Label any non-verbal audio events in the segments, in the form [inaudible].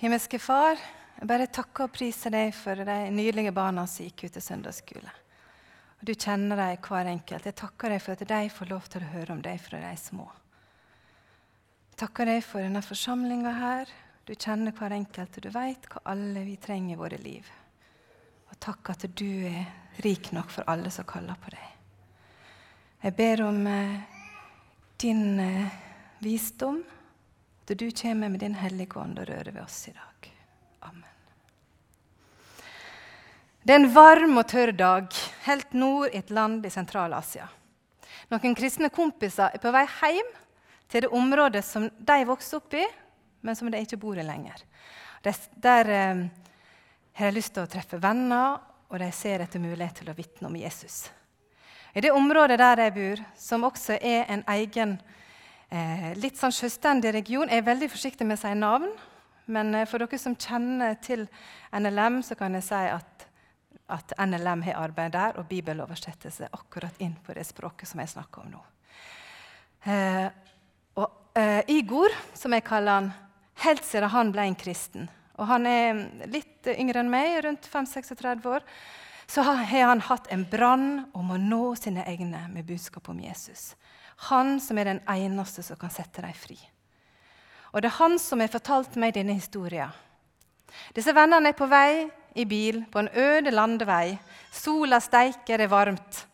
Himmelske Far, jeg bare takker og priser deg for de nydelige barna som gikk ut til søndagsskole. Og Du kjenner dem hver enkelt. Jeg takker deg for at de får lov til å høre om deg fra de små. Jeg takker deg for denne forsamlinga her. Du kjenner hver enkelt, og du veit hva alle vi trenger i våre liv. Og takk at du er rik nok for alle som kaller på deg. Jeg ber om eh, din eh, visdom at du kommer med din hellige ånd og rører ved oss i dag. Amen. Det er en varm og tørr dag helt nord i et land i Sentral-Asia. Noen kristne kompiser er på vei hjem til det området som de vokste opp i, men som de ikke bor i lenger. Der eh, har de lyst til å treffe venner, og de ser etter mulighet til å vitne om Jesus. I det området der jeg bor, som også er en egen eh, litt sånn selvstendig region. Jeg er veldig forsiktig med å si navn, men eh, for dere som kjenner til NLM, så kan jeg si at, at NLM har arbeid der, og bibeloversettelse akkurat inn på det språket som jeg snakker om nå. Eh, og eh, Igor, som jeg kaller han, helt siden han ble en kristen, og han er litt yngre enn meg, rundt 5-36 år, så har han hatt en brann om å nå sine egne med budskap om Jesus. Han som er den eneste som kan sette dem fri. Og det er han som har fortalt meg denne historien. Disse vennene er på vei i bil på en øde landevei. Sola steiker, det er varmt.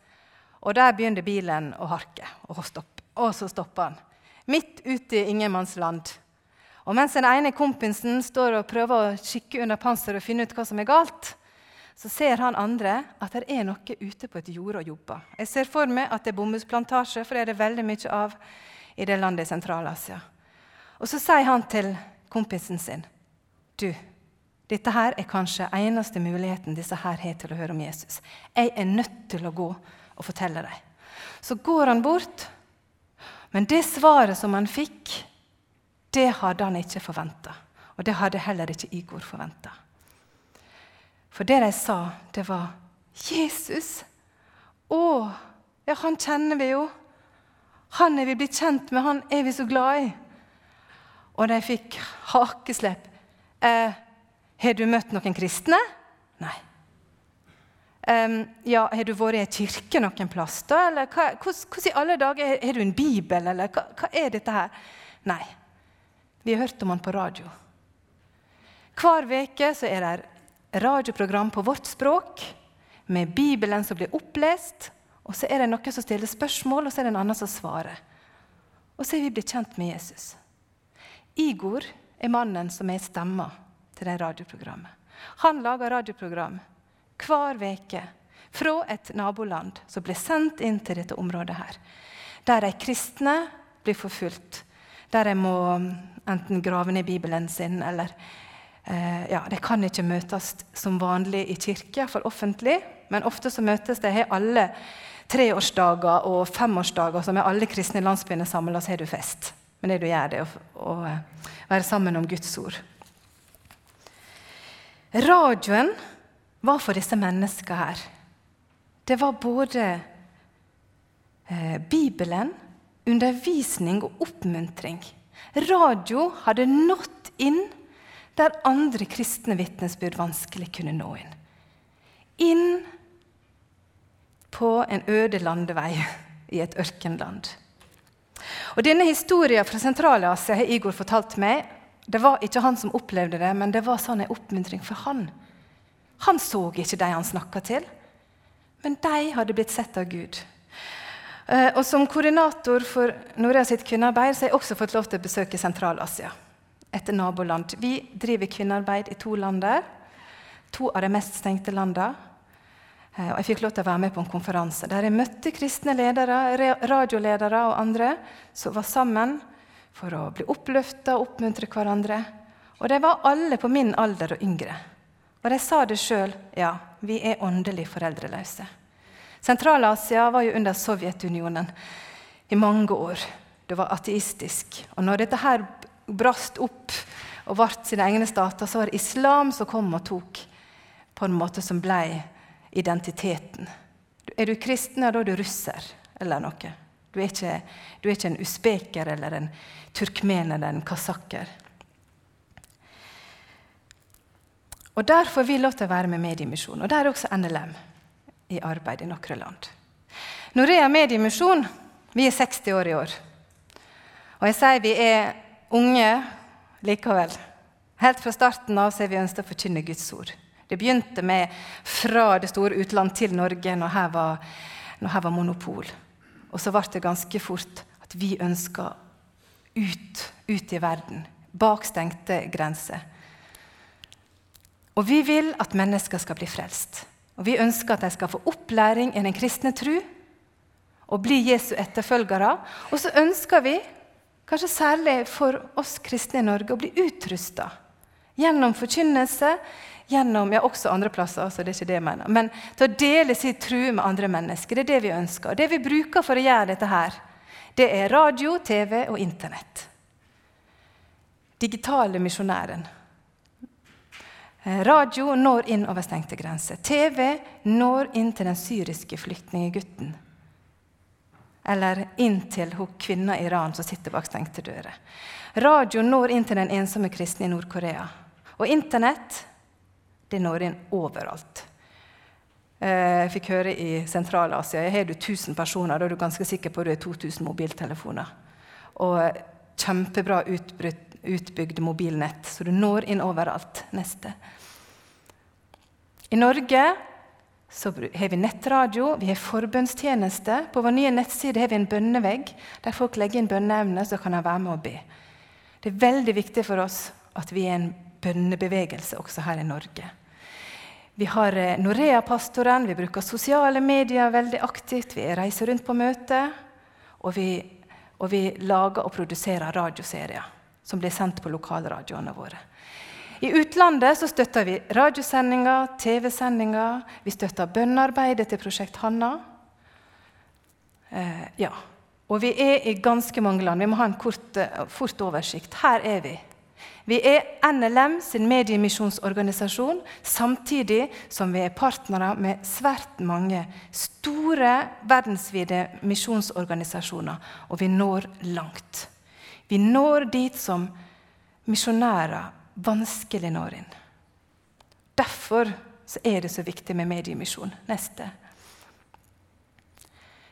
Og der begynner bilen å harke. Og, stopp. og så stopper han. Midt ute i ingenmannsland. Og mens den ene kompisen står og prøver å kikke under panseret og finne ut hva som er galt, så ser han andre at det er noe ute på et jorde og jobber. Jeg ser for meg at det er bomullsplantasje, for det er det veldig mye av i det landet i Sentral-Asia. Og så sier han til kompisen sin Du, dette her er kanskje eneste muligheten disse her har til å høre om Jesus. Jeg er nødt til å gå og fortelle dem. Så går han bort, men det svaret som han fikk, det hadde han ikke forventa. Og det hadde heller ikke Igor forventa. For det de sa, det var 'Jesus'. Å, ja, han kjenner vi jo. Han er vi blitt kjent med, han er vi så glad i. Og de fikk hakeslepp. Eh, 'Har du møtt noen kristne?' Nei. Um, ja, 'Har du vært i ei kirke noen plass?' da? Eller hvordan i alle dager Har du en bibel, eller hva, hva er dette her? Nei. Vi har hørt om han på radio. Hver uke er det radioprogram på vårt språk med Bibelen som blir opplest. Og så er det noen som stiller spørsmål, og så er det en annen som svarer. Og så er vi blitt kjent med Jesus. Igor er mannen som er stemma til det radioprogrammet. Han lager radioprogram hver uke fra et naboland som blir sendt inn til dette området her. Der de kristne blir forfulgt. Der de må enten grave ned Bibelen sin eller ja, De kan ikke møtes som vanlig i kirke, iallfall offentlig, men ofte så møtes de. Har alle treårsdager og femårsdager som er alle kristne landsbyene samla, så har du fest. Men det du gjør, det er å, å eh, være sammen om Guds ord. Radioen var for disse menneskene her. Det var både eh, Bibelen, undervisning og oppmuntring. Radio hadde nådd inn der andre kristne vitnesbyrd vanskelig kunne nå inn. Inn på en øde landevei i et ørkenland. Og Denne historien fra Sentral-Asia har Igor fortalt meg. Det var ikke han som opplevde det, men det var sånn en oppmuntring for han. Han så ikke de han snakka til, men de hadde blitt sett av Gud. Eh, og Som koordinator for Norea sitt kvinnearbeid så har jeg også fått lov til å besøke Sentral-Asia etter naboland. Vi driver kvinnearbeid i to land der. To av de mest stengte landene. Eh, og jeg fikk lov til å være med på en konferanse der jeg møtte kristne ledere, radioledere og andre som var sammen for å bli oppløfta og oppmuntre hverandre. Og de var alle på min alder og yngre. Og de sa det sjøl. Ja, vi er åndelig foreldreløse. Sentral-Asia var jo under Sovjetunionen i mange år. Det var ateistisk. Og når dette her brast opp og ble sine egne stater, så var det islam som kom og tok på en måte som ble identiteten. Er du kristen, da er du russer eller noe. Du er ikke, du er ikke en usbeker eller en turkmener eller en kasakker. Og Derfor vil å være med Mediemisjonen. Og der er også NLM i arbeid i noen land. Norea Mediemisjon vi er 60 år i år. Og jeg sier vi er unge likevel. Helt fra starten av har vi ønsket å forkynne Guds ord. Det begynte med fra det store utland til Norge, når her var, når her var monopol. Og så ble det ganske fort at vi ønska ut, ut i verden, bak stengte grenser. Og vi vil at mennesker skal bli frelst. Og vi ønsker at de skal få opplæring i den kristne tru og bli Jesu etterfølgere. Og så ønsker vi, kanskje særlig for oss kristne i Norge, å bli utrusta gjennom forkynnelse, gjennom ja, også andre plasser, så det er ikke det jeg mener, men til å dele sin tru med andre mennesker. Det er det vi ønsker. Og det vi bruker for å gjøre dette her, det er radio, TV og Internett. Digitale misjonæren. Eh, radio når inn over stengte grenser. TV når inn til den syriske flyktninggutten. Eller inn til hun kvinna i Iran som sitter bak stengte dører. Radio når inn til den ensomme kristne i Nord-Korea. Og Internett det når inn overalt. Eh, jeg fikk høre i Sentral-Asia har du 1000 personer, da er du ganske sikker på at du har 2000 mobiltelefoner. Og kjempebra utbygd mobilnett, så du når inn overalt. Neste. I Norge har vi nettradio, vi har forbønnstjeneste. På vår nye nettside har vi en bønnevegg der folk legger inn bønneemner, så kan de være med og be. Det er veldig viktig for oss at vi er en bønnebevegelse også her i Norge. Vi har eh, Norea-pastoren, vi bruker sosiale medier veldig aktivt. Vi reiser rundt på møter, og vi, og vi lager og produserer radioserier som blir sendt på lokalradioene våre. I utlandet så støtter vi radiosendinger, TV-sendinger. Vi støtter bønnearbeidet til Prosjekt Hanna. Eh, ja. Og vi er i ganske mange land. Vi må ha en kort, eh, fort oversikt. Her er vi. Vi er NLM sin mediemisjonsorganisasjon, samtidig som vi er partnere med svært mange store verdensvide misjonsorganisasjoner. Og vi når langt. Vi når dit som misjonærer vanskelig når inn. Derfor er det så viktig med mediemisjon. Neste.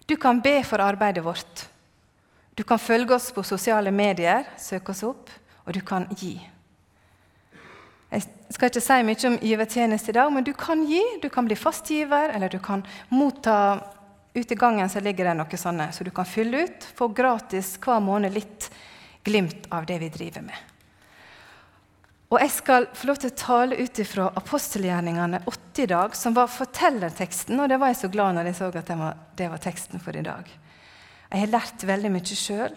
Du kan be for arbeidet vårt. Du kan følge oss på sosiale medier, søke oss opp, og du kan gi. Jeg skal ikke si mye om givertjeneste i dag, men du kan gi. Du kan bli fastgiver, eller du kan motta Ute i gangen så ligger det noe sånne, så du kan fylle ut. Få gratis hver måned litt glimt av det vi driver med. Og jeg skal få lov til å tale ut ifra apostelgjerningene 80 i dag, som var fortellerteksten, og det var jeg så glad når jeg så at det var, teksten for i dag. Jeg har lært veldig mye sjøl,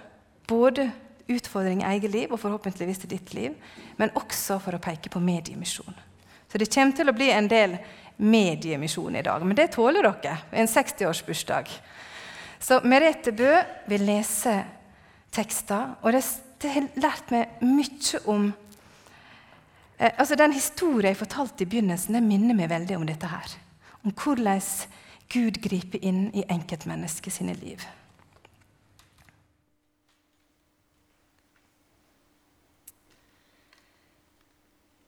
både utfordring i eget liv og forhåpentligvis i ditt liv, men også for å peke på mediemisjon. Så det kommer til å bli en del mediemisjon i dag, men det tåler dere. En 60-årsbursdag. Så Merete Bø vil lese tekster, og det har lært meg mye om Eh, altså Den historien jeg fortalte i begynnelsen, den minner meg veldig om dette her. Om hvordan Gud griper inn i enkeltmennesket sine liv.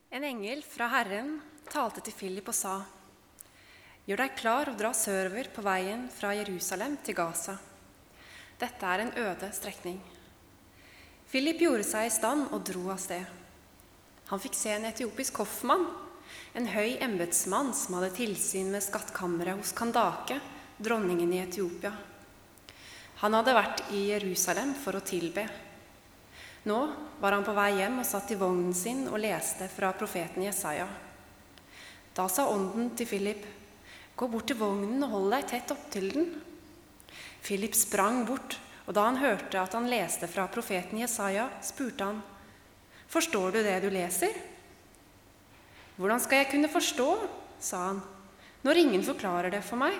En engel fra Herren talte til Philip og sa:" Gjør deg klar og dra sørover på veien fra Jerusalem til Gaza. Dette er en øde strekning. Philip gjorde seg i stand og dro av sted. Han fikk se en etiopisk hoffmann, en høy embetsmann som hadde tilsyn med skattkammeret hos Kandake, dronningen i Etiopia. Han hadde vært i Jerusalem for å tilbe. Nå var han på vei hjem og satt i vognen sin og leste fra profeten Jesaja. Da sa ånden til Philip, 'Gå bort til vognen og hold deg tett opptil den.' Philip sprang bort, og da han hørte at han leste fra profeten Jesaja, spurte han, Forstår du det du leser? Hvordan skal jeg kunne forstå, sa han, når ingen forklarer det for meg?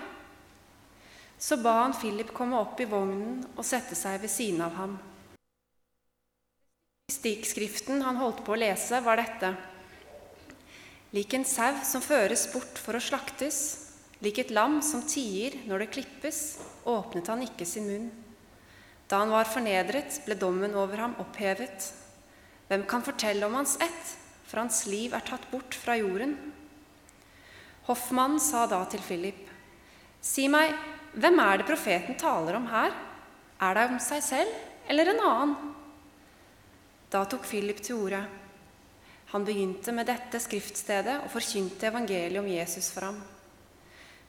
Så ba han Philip komme opp i vognen og sette seg ved siden av ham. Stikkskriften han holdt på å lese, var dette. Lik en sau som føres bort for å slaktes, lik et lam som tier når det klippes, åpnet han ikke sin munn. Da han var fornedret, ble dommen over ham opphevet. Hvem kan fortelle om hans ett? for hans liv er tatt bort fra jorden. Hoffmannen sa da til Philip, Si meg, hvem er det profeten taler om her? Er det om seg selv eller en annen? Da tok Philip til orde. Han begynte med dette skriftstedet og forkynte evangeliet om Jesus for ham.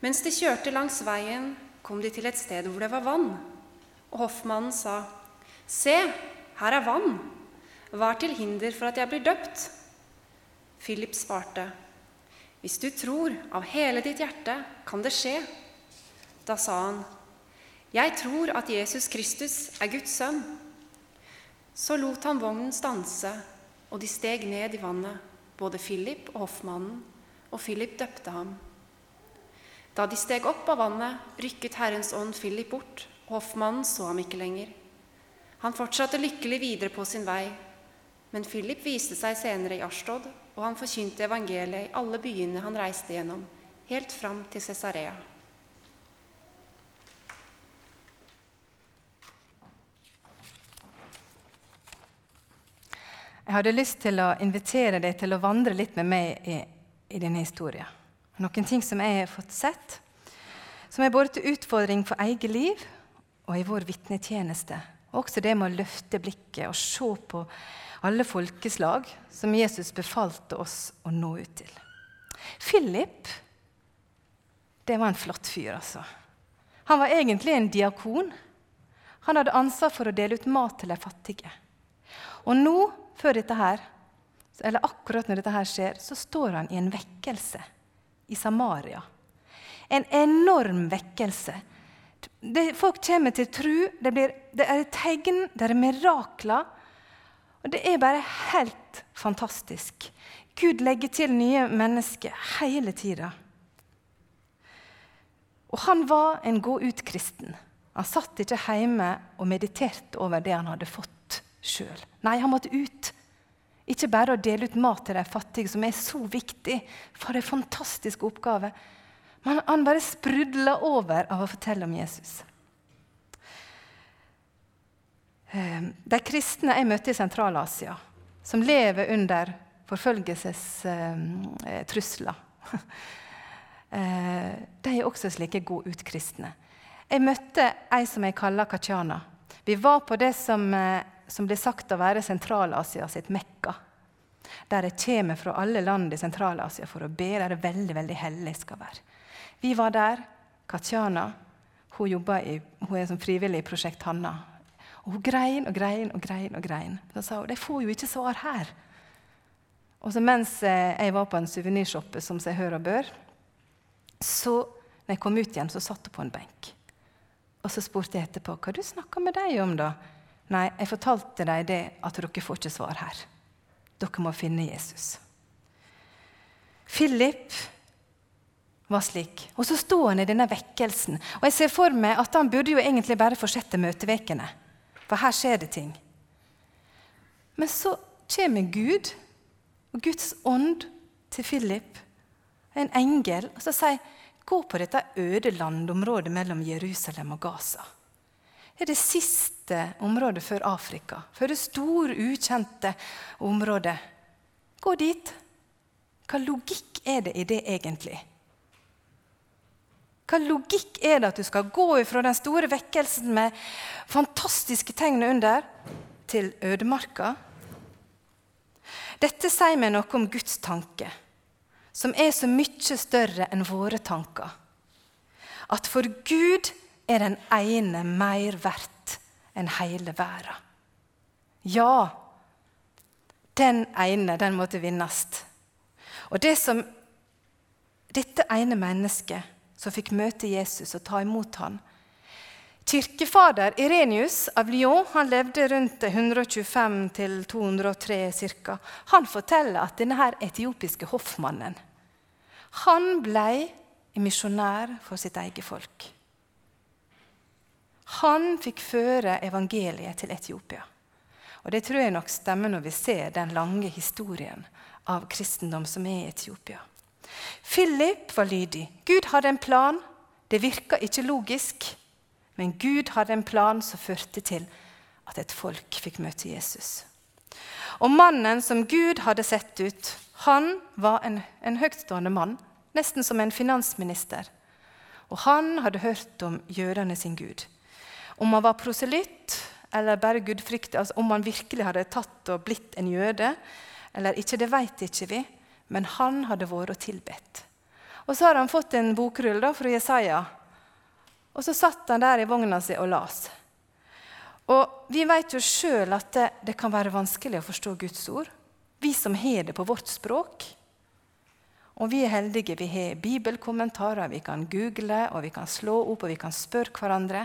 Mens de kjørte langs veien, kom de til et sted hvor det var vann. Og hoffmannen sa, Se, her er vann. Hva er til hinder for at jeg blir døpt? Philip svarte, Hvis du tror av hele ditt hjerte, kan det skje. Da sa han, Jeg tror at Jesus Kristus er Guds sønn. Så lot han vognen stanse, og de steg ned i vannet, både Philip og hoffmannen, og Philip døpte ham. Da de steg opp av vannet, rykket Herrens ånd Philip bort, og hoffmannen så ham ikke lenger. Han fortsatte lykkelig videre på sin vei, men Philip viste seg senere i Ashtod, og han forkynte evangeliet i alle byene han reiste gjennom, helt fram til Cesarea. Jeg hadde lyst til å invitere deg til å vandre litt med meg i, i denne historien. Noen ting som jeg har fått sett, som er både til utfordring for eget liv og i vår vitnetjeneste. Også det med å løfte blikket og se på alle folkeslag som Jesus befalte oss å nå ut til. Philip det var en flott fyr, altså. Han var egentlig en diakon. Han hadde ansvar for å dele ut mat til de fattige. Og nå før dette her, eller akkurat når dette her skjer, så står han i en vekkelse i Samaria. En enorm vekkelse. Folk kommer til tro. Det, blir, det er tegn, det er mirakler. Og det er bare helt fantastisk. Gud legger til nye mennesker hele tida. Og han var en gå-ut-kristen. Han satt ikke hjemme og mediterte over det han hadde fått sjøl. Nei, han måtte ut. Ikke bare å dele ut mat til de fattige, som er så viktig for en fantastisk oppgave. Men han bare sprudla over av å fortelle om Jesus. De kristne jeg møtte i Sentral-Asia, som lever under forfølgelsestrusler [laughs] eh, De er også slike god ut-kristne. Jeg møtte ei som jeg kaller Kachana. Vi var på det som eh, som blir sagt å være Sentral-Asia sitt Mekka. Der jeg kommer fra alle land i Sentral-Asia for å be, der det veldig veldig hellig skal være. Vi var der. Katjana hun, i, hun er som frivillig i Prosjekt Hanna. Og Hun grein og grein og grein. og grein. Så sa hun de får jo ikke svar her. Og så Mens eh, jeg var på en suvenirshoppe som seg hør og bør, så når jeg kom ut igjen, så satt hun på en benk. Og så spurte jeg etterpå hva du snakka med deg om. da? Nei, jeg fortalte dem det at dere får ikke svar her. Dere må finne Jesus. Philip var slik. Og så sto han i denne vekkelsen. Og jeg ser for meg at han burde jo egentlig bare fortsette møtevekene. For her skjer det ting. Men så kommer Gud og Guds ånd til Philip, en engel, og så sier gå på dette øde landområdet mellom Jerusalem og Gaza Det er det siste området før Afrika. Før det store, ukjente området. Gå dit. Hva logikk er det i det egentlig? Hva logikk er det at du skal gå fra den store vekkelsen med fantastiske tegn under, til ødemarka? Dette sier meg noe om Guds tanke, som er så mye større enn våre tanker. At for Gud er den ene mer verdt enn hele verden. Ja, den ene, den måtte vinnes. Og det som dette ene mennesket som fikk møte Jesus og ta imot ham, Kirkefader Irenius av Lyon han levde rundt 125-203 ca. Han forteller at denne etiopiske hoffmannen han ble misjonær for sitt eget folk. Han fikk føre evangeliet til Etiopia. Og Det tror jeg nok stemmer når vi ser den lange historien av kristendom som er i Etiopia. Philip var lydig. Gud hadde en plan. Det virka ikke logisk, men Gud hadde en plan som førte til at et folk fikk møte Jesus. Og mannen som Gud hadde sett ut, han var en, en høytstående mann, nesten som en finansminister. Og han hadde hørt om jødene sin gud. Om han var proselytt eller bare gudfryktig, altså om han virkelig hadde tatt og blitt en jøde eller ikke, det vet ikke vi, men han hadde vært og tilbedt. Og så har han fått en bokrull da, fra Jesaja, og så satt han der i vogna si og las. Og Vi vet jo sjøl at det, det, kan være vanskelig å forstå Guds ord, vi som har det på vårt språk. Og vi er heldige. Vi har bibelkommentarer, vi kan google, og vi kan slå opp og vi kan spørre hverandre.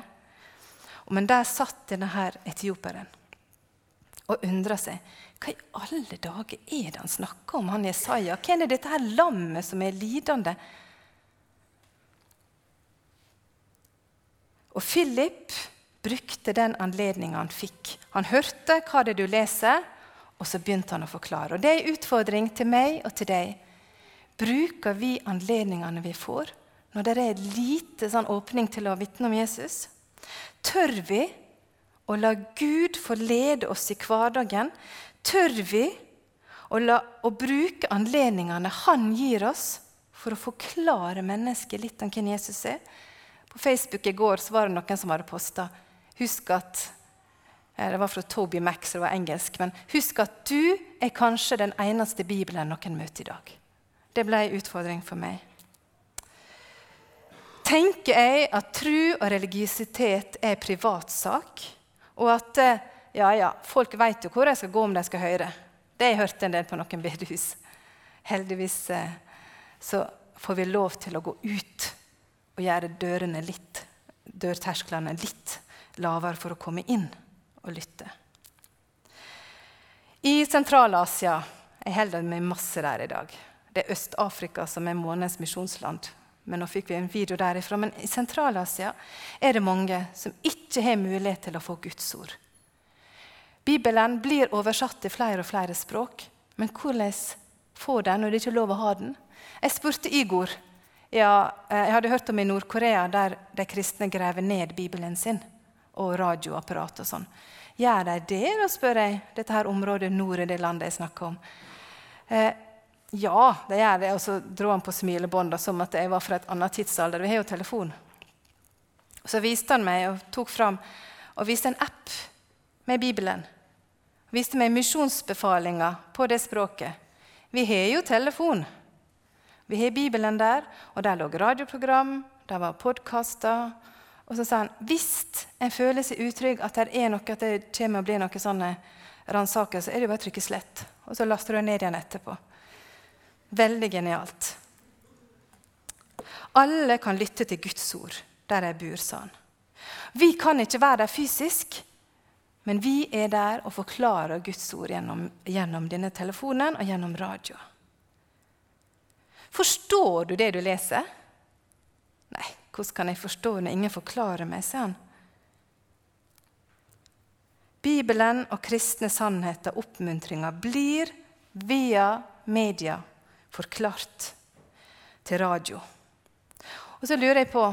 Men der satt denne etioperen og undra seg. Hva i alle dager er det han snakker om, han Jesaja? Hvem er dette her lammet som er lidende? Og Philip brukte den anledninga han fikk. Han hørte hva det du leser, og så begynte han å forklare. Og Det er en utfordring til meg og til deg. Bruker vi anledningene vi får, når det er lite sånn åpning til å vitne om Jesus? Tør vi å la Gud få lede oss i hverdagen? Tør vi å, la, å bruke anledningene Han gir oss, for å forklare mennesket litt om hvem Jesus er? På Facebook i går var det noen som hadde posta Husk at eh, Det var fra Toby Max, det var engelsk. Men husk at du er kanskje den eneste Bibelen noen møter i dag. Det ble en utfordring for meg tenker jeg at tro og religiøsitet er privatsak. Og at eh, ja, ja, folk vet jo hvor de skal gå om de skal høre. Det har jeg hørt en del på noen bedehus. Heldigvis eh, så får vi lov til å gå ut og gjøre dørene litt, dørtersklene litt lavere for å komme inn og lytte. I Sentral-Asia Jeg holder meg masse der i dag. Det er Øst-Afrika som er månedens misjonsland men nå fikk vi en video derifra. Men i Sentral-Asia er det mange som ikke har mulighet til å få Guds ord. Bibelen blir oversatt til flere og flere språk, men hvordan få den når det ikke er lov å ha den? Jeg spurte Igor. Ja, jeg hadde hørt om i Nord-Korea der de kristne graver ned Bibelen sin og radioapparat og sånn. Gjør de det, da spør jeg. Dette her området nord i det landet jeg snakker om. Eh, ja, det gjør det. Og så dro han på smilebåndet som at jeg var fra et annet tidsalder. Vi har jo telefon. Så viste han meg og tok fram og viste en app med Bibelen. Viste meg misjonsbefalinger på det språket. Vi har jo telefon. Vi har Bibelen der, og der lå radioprogram, der var podkaster. Og så sa han hvis en føler seg utrygg, at det er noe, at det kommer å bli noe sånne ransakelser, så er det bare å trykke slett. Og så laster du ned igjen etterpå. Veldig genialt. Alle kan lytte til Guds ord der jeg bor, sa han. Vi kan ikke være der fysisk, men vi er der og forklarer Guds ord gjennom, gjennom denne telefonen og gjennom radio. Forstår du det du leser? Nei, hvordan kan jeg forstå når ingen forklarer meg, sier han. Bibelen og kristne sannheter, oppmuntringer, blir via media forklart til radio. Og så lurer jeg på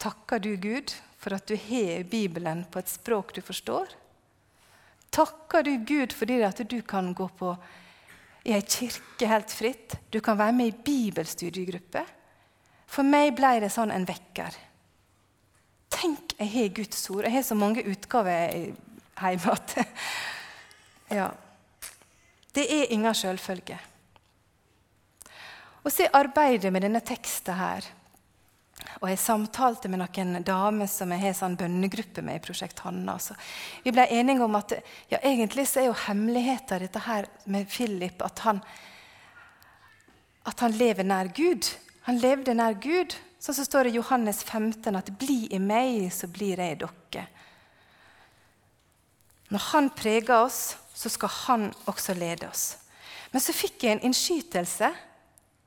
takker du Gud for at du har Bibelen på et språk du forstår? Takker du Gud fordi at du kan gå på i ei kirke helt fritt? Du kan være med i bibelstudiegruppe? For meg ble det sånn en vekker. Tenk, jeg har Guds ord. Jeg har så mange utgaver hjemme [laughs] ja. Det er ingen selvfølge. Og så jeg arbeidet med denne teksten her, og jeg samtalte med noen damer som jeg har sånn bønnegruppe med i Prosjekt Hanna. Så vi ble enige om at ja, egentlig så er jo hemmeligheten dette her med Philip at han, at han lever nær Gud. Han levde nær Gud. Sånn som står det i Johannes 15 at 'bli i meg, så blir jeg i dere'. Når han preger oss, så skal han også lede oss. Men så fikk jeg en innskytelse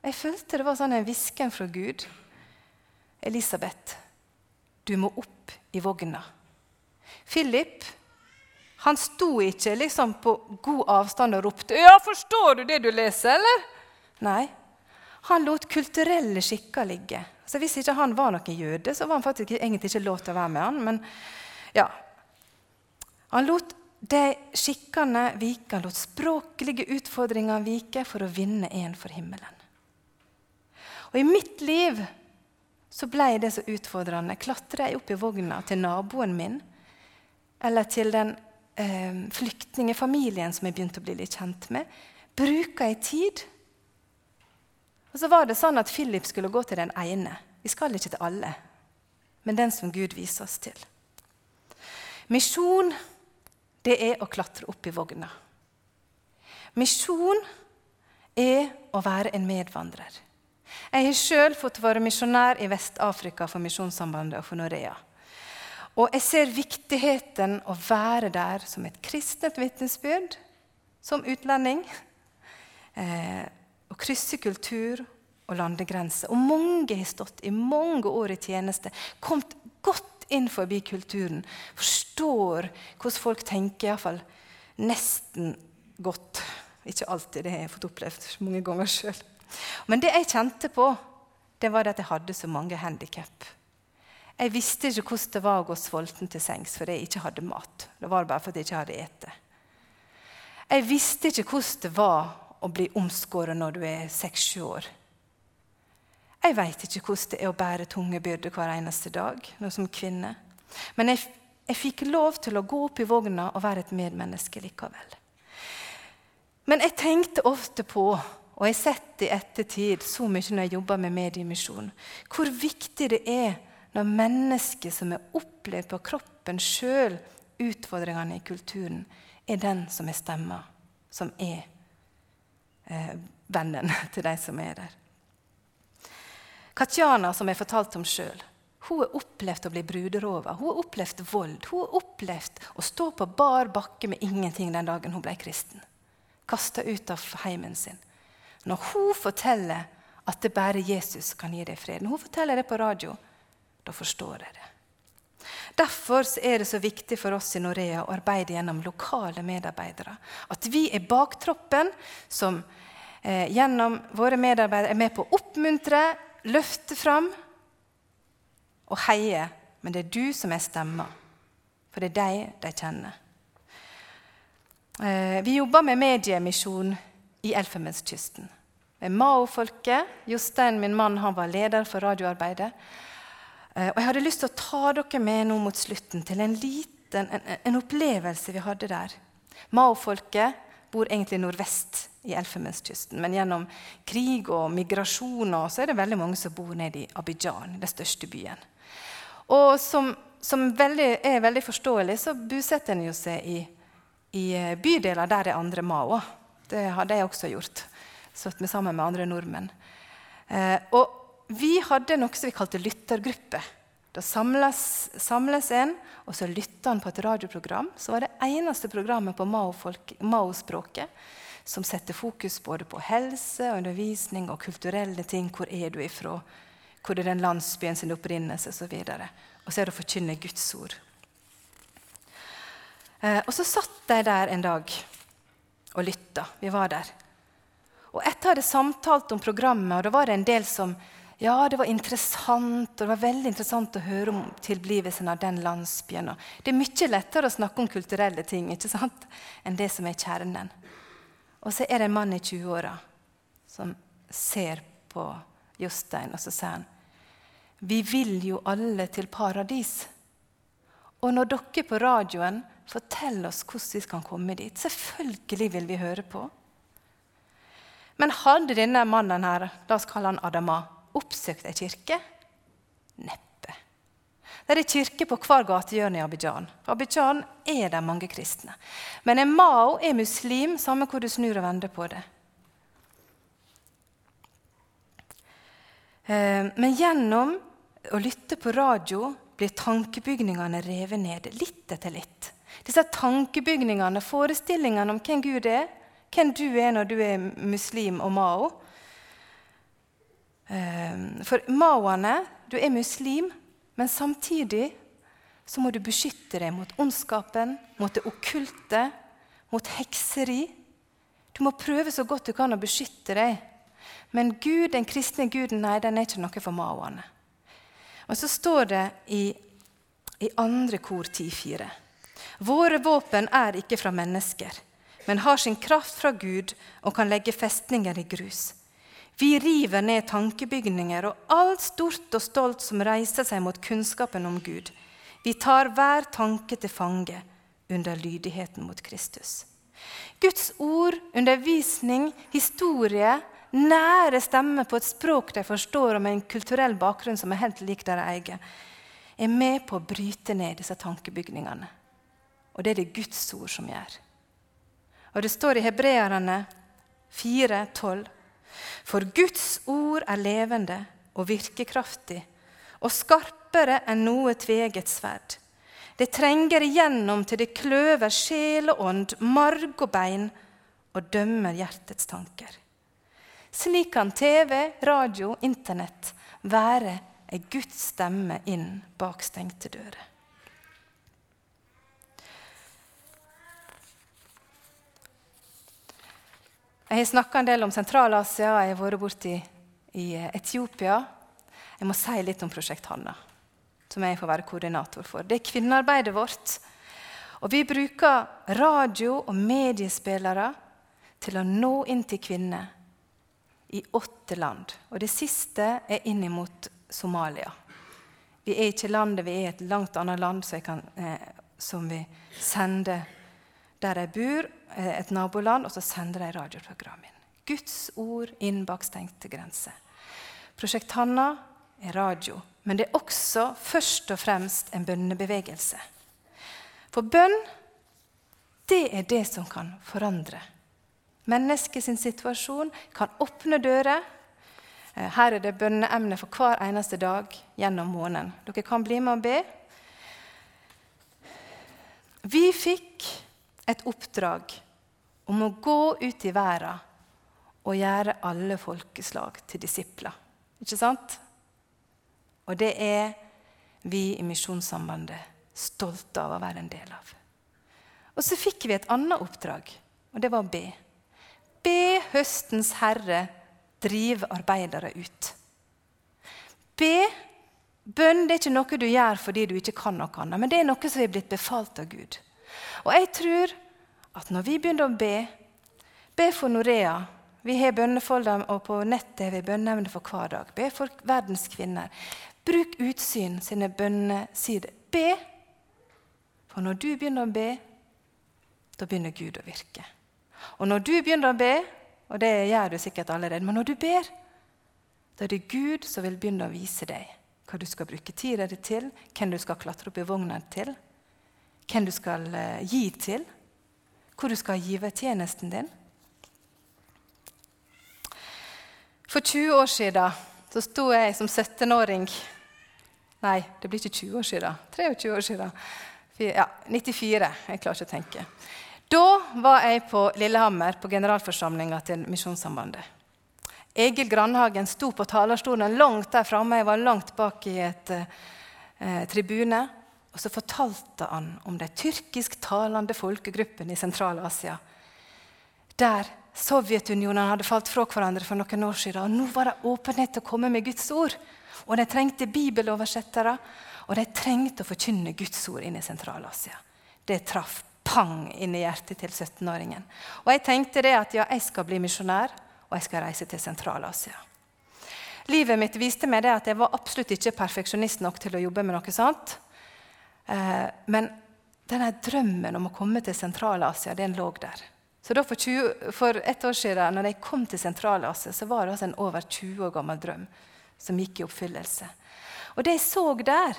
jeg følte det var sånn en hvisken fra Gud. Elisabeth, du må opp i vogna. Philip han sto ikke liksom på god avstand og ropte 'Ja, forstår du det du leser?' eller? Nei. Han lot kulturelle skikker ligge. Så Hvis ikke han var noen jøde, så var han faktisk egentlig ikke lov til å være med han, men ja. Han lot de skikkene vike, han lot språklige utfordringer vike for å vinne en for himmelen. Og i mitt liv så ble det så utfordrende. Klatra jeg opp i vogna til naboen min eller til den eh, flyktningfamilien som jeg begynte å bli litt kjent med? Bruker jeg tid? Og så var det sånn at Philip skulle gå til den ene. Vi skal ikke til alle, men den som Gud viser oss til. Misjon, det er å klatre opp i vogna. Misjon er å være en medvandrer. Jeg har sjøl fått være misjonær i Vest-Afrika for Misjonssambandet og for Norea. Og jeg ser viktigheten å være der som et kristent vitnesbyrd, som utlending. Eh, å krysse kultur og landegrenser. Og mange har stått i mange år i tjeneste, kommet godt inn forbi kulturen, forstår hvordan folk tenker, iallfall nesten godt. Ikke alltid, det har jeg fått opplevd mange ganger sjøl. Men det jeg kjente på, det var at jeg hadde så mange handikap. Jeg visste ikke hvordan det var å gå sulten til sengs fordi jeg ikke hadde mat. Det var bare fordi jeg ikke hadde ete. Jeg visste ikke hvordan det var å bli omskåret når du er seks-sju år. Jeg veit ikke hvordan det er å bære tunge byrder hver eneste dag nå som kvinne. Men jeg, jeg fikk lov til å gå opp i vogna og være et medmenneske likevel. Men jeg tenkte ofte på og jeg har sett i ettertid så mye når jeg jobber med mediemisjon, hvor viktig det er når mennesket som har opplevd på kroppen sjøl utfordringene i kulturen, er den som er stemma, som er eh, vennen [laughs] til de som er der. Katjana, som jeg fortalte om sjøl, hun har opplevd å bli bruderova. Hun har opplevd vold. Hun har opplevd å stå på bar bakke med ingenting den dagen hun ble kristen. Kasta ut av heimen sin. Når hun forteller at det bare Jesus kan gi deg fred, når hun forteller det på radio, da forstår jeg det. Derfor er det så viktig for oss i Norea å arbeide gjennom lokale medarbeidere. At vi er baktroppen som eh, gjennom våre medarbeidere er med på å oppmuntre, løfte fram og heie. Men det er du som er stemma, for det er deg de kjenner. Eh, vi jobber med mediemisjon i Elfenbenskysten. Med Mao-folket. Jostein, min mann, han var leder for radioarbeidet. Eh, og Jeg hadde lyst til å ta dere med nå mot slutten til en liten en, en opplevelse vi hadde der. Mao-folket bor egentlig nordvest i Elfenbenskysten. Men gjennom krig og migrasjoner så er det veldig mange som bor nede i Abidjan, den største byen. Og som, som veldig, er veldig forståelig, så bosetter en jo seg i, i eh, bydeler der det er andre Mao. Det hadde jeg også gjort. Satt meg sammen med andre nordmenn. Eh, og vi hadde noe som vi kalte lyttergruppe. Da samles, samles en, og så lytter han på et radioprogram. Så var det eneste programmet på Mao-språket som setter fokus både på helse, undervisning og kulturelle ting. Hvor er du ifra? Hvor er den landsbyen sin opprinnelse? Og så, og så er det å forkynne Guds ord. Eh, og så satt de der en dag og lytta. Vi var der. Og etter hadde samtalt om programmet, og da var det en del som ja, det var interessant, og det var veldig interessant å høre om tilblivelsen av den landsbyen. Det er mye lettere å snakke om kulturelle ting ikke sant, enn det som er kjernen. Og så er det en mann i 20-åra som ser på Jostein, og så sier han Vi vil jo alle til paradis. Og når dere på radioen Fortell oss hvordan vi kan komme dit. Selvfølgelig vil vi høre på. Men hadde denne mannen her, la oss kalle han Adama, oppsøkt ei kirke? Neppe. Det er kirke på hver gatehjørne i Abidjan. Abidjan er det mange kristne. Men en Mao er muslim, samme hvor du snur og vender på det. Eh, men gjennom å lytte på radio blir tankebygningene revet ned, litt etter litt. Disse tankebygningene, forestillingene om hvem Gud er, hvem du er når du er muslim og mao. Ehm, for maoene Du er muslim, men samtidig så må du beskytte deg mot ondskapen, mot det okkulte, mot hekseri. Du må prøve så godt du kan å beskytte deg. Men Gud, den kristne guden nei, den er ikke noe for maoene. Og så står det i, i andre kor 10,4. Våre våpen er ikke fra mennesker, men har sin kraft fra Gud og kan legge festninger i grus. Vi river ned tankebygninger og alt stort og stolt som reiser seg mot kunnskapen om Gud. Vi tar hver tanke til fange under lydigheten mot Kristus. Guds ord, undervisning, historie, nære stemmer på et språk de forstår, og med en kulturell bakgrunn som er helt lik deres egen, er med på å bryte ned disse tankebygningene. Og det er det Guds ord som gjør. Og Det står i Hebreerne 4,12.: For Guds ord er levende og virkekraftig og skarpere enn noe tveget sverd. Det trenger igjennom til det kløver sjel og ånd, marg og bein, og dømmer hjertets tanker. Slik kan TV, radio, Internett være ei Guds stemme inn bak stengte dører. Jeg har snakka en del om Sentral-Asia, jeg har vært borti i Etiopia. Jeg må si litt om Prosjekt Hanna, som jeg får være koordinator for. Det er kvinnearbeidet vårt. Og vi bruker radio og mediespillere til å nå inn til kvinner i åtte land. Og det siste er inn mot Somalia. Vi er ikke landet, vi er et langt annet land kan, eh, som vi sender der jeg bor, eh, et naboland, og så sender de radioprogram inn. Guds ord inn bak stengte grenser. Prosjekt Hanna er radio, men det er også først og fremst en bønnebevegelse. For bønn, det er det som kan forandre Menneskets situasjon kan åpne dører. Eh, her er det bønneemne for hver eneste dag gjennom måneden. Dere kan bli med og be. Vi fikk et oppdrag om å gå ut i verden og gjøre alle folkeslag til disipler. Ikke sant? Og det er vi i Misjonssambandet stolte av å være en del av. Og så fikk vi et annet oppdrag, og det var å be. Be høstens herre drive arbeidere ut. Be. Bønn det er ikke noe du gjør fordi du ikke kan noe annet, men det er noe som er blitt befalt av Gud. Og jeg tror at når vi begynner å be Be for Norea. Vi har bønnefolder, og på nettet har vi bønneemne for hver dag. Be for verdens kvinner. Bruk Utsyn sine bønnesider. Be. For når du begynner å be, da begynner Gud å virke. Og når du begynner å be, og det gjør du sikkert allerede, men når du ber, da er det Gud som vil begynne å vise deg hva du skal bruke tida di til, hvem du skal klatre opp i vogna til, hvem du skal uh, gi til, hvor du skal give tjenesten din. For 20 år siden så sto jeg som 17-åring Nei, det blir ikke 20 år siden. 23 år siden. Ja, 94. Jeg klarer ikke å tenke. Da var jeg på Lillehammer på generalforsamlinga til Misjonssambandet. Egil Grandhagen sto på talerstolen langt der framme. Jeg var langt bak i et eh, tribune. Og så fortalte han om de tyrkisktalende folkegruppene i Sentral-Asia. Der Sovjetunionen hadde falt fra hverandre for noen år siden. Og nå var det åpenhet til å komme med Guds ord. Og de trengte bibeloversettere, og de trengte å forkynne Guds ord inn i Sentral-Asia. Det traff pang inn i hjertet til 17-åringen. Og jeg tenkte det at ja, jeg skal bli misjonær, og jeg skal reise til Sentral-Asia. Livet mitt viste meg det at jeg var absolutt ikke perfeksjonist nok til å jobbe med noe sånt. Eh, men denne drømmen om å komme til Sentral-Asia, den lå der. Så da for, 20, for et år siden når jeg kom til Sentral-Asia, så var det altså en over 20 år gammel drøm som gikk i oppfyllelse. Og det jeg så der,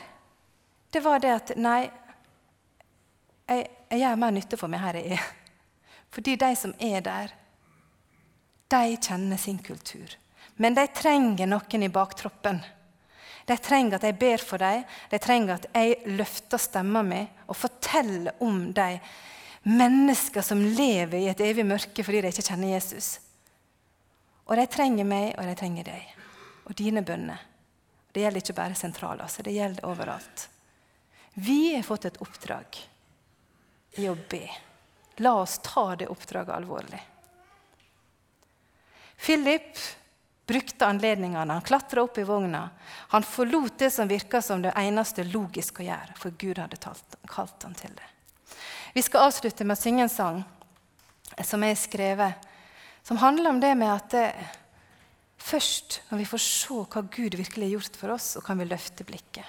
det var det at nei, jeg, jeg gjør mer nytte for meg her jeg er. Fordi de som er der, de kjenner sin kultur. Men de trenger noen i baktroppen. De trenger at jeg ber for dem, de trenger at jeg løfter stemmen min og forteller om de mennesker som lever i et evig mørke fordi de ikke kjenner Jesus. Og de trenger meg, og de trenger deg. Og dine bønner. Det gjelder ikke bare sentralt, altså. det gjelder overalt. Vi har fått et oppdrag i å be. La oss ta det oppdraget alvorlig. Philip brukte anledningene. Han klatra opp i vogna. Han forlot det som virka som det eneste logiske å gjøre, for Gud hadde kalt han til det. Vi skal avslutte med å synge en sang som jeg har skrevet, som handler om det med at det, først når vi får se hva Gud virkelig har gjort for oss, så kan vi løfte blikket.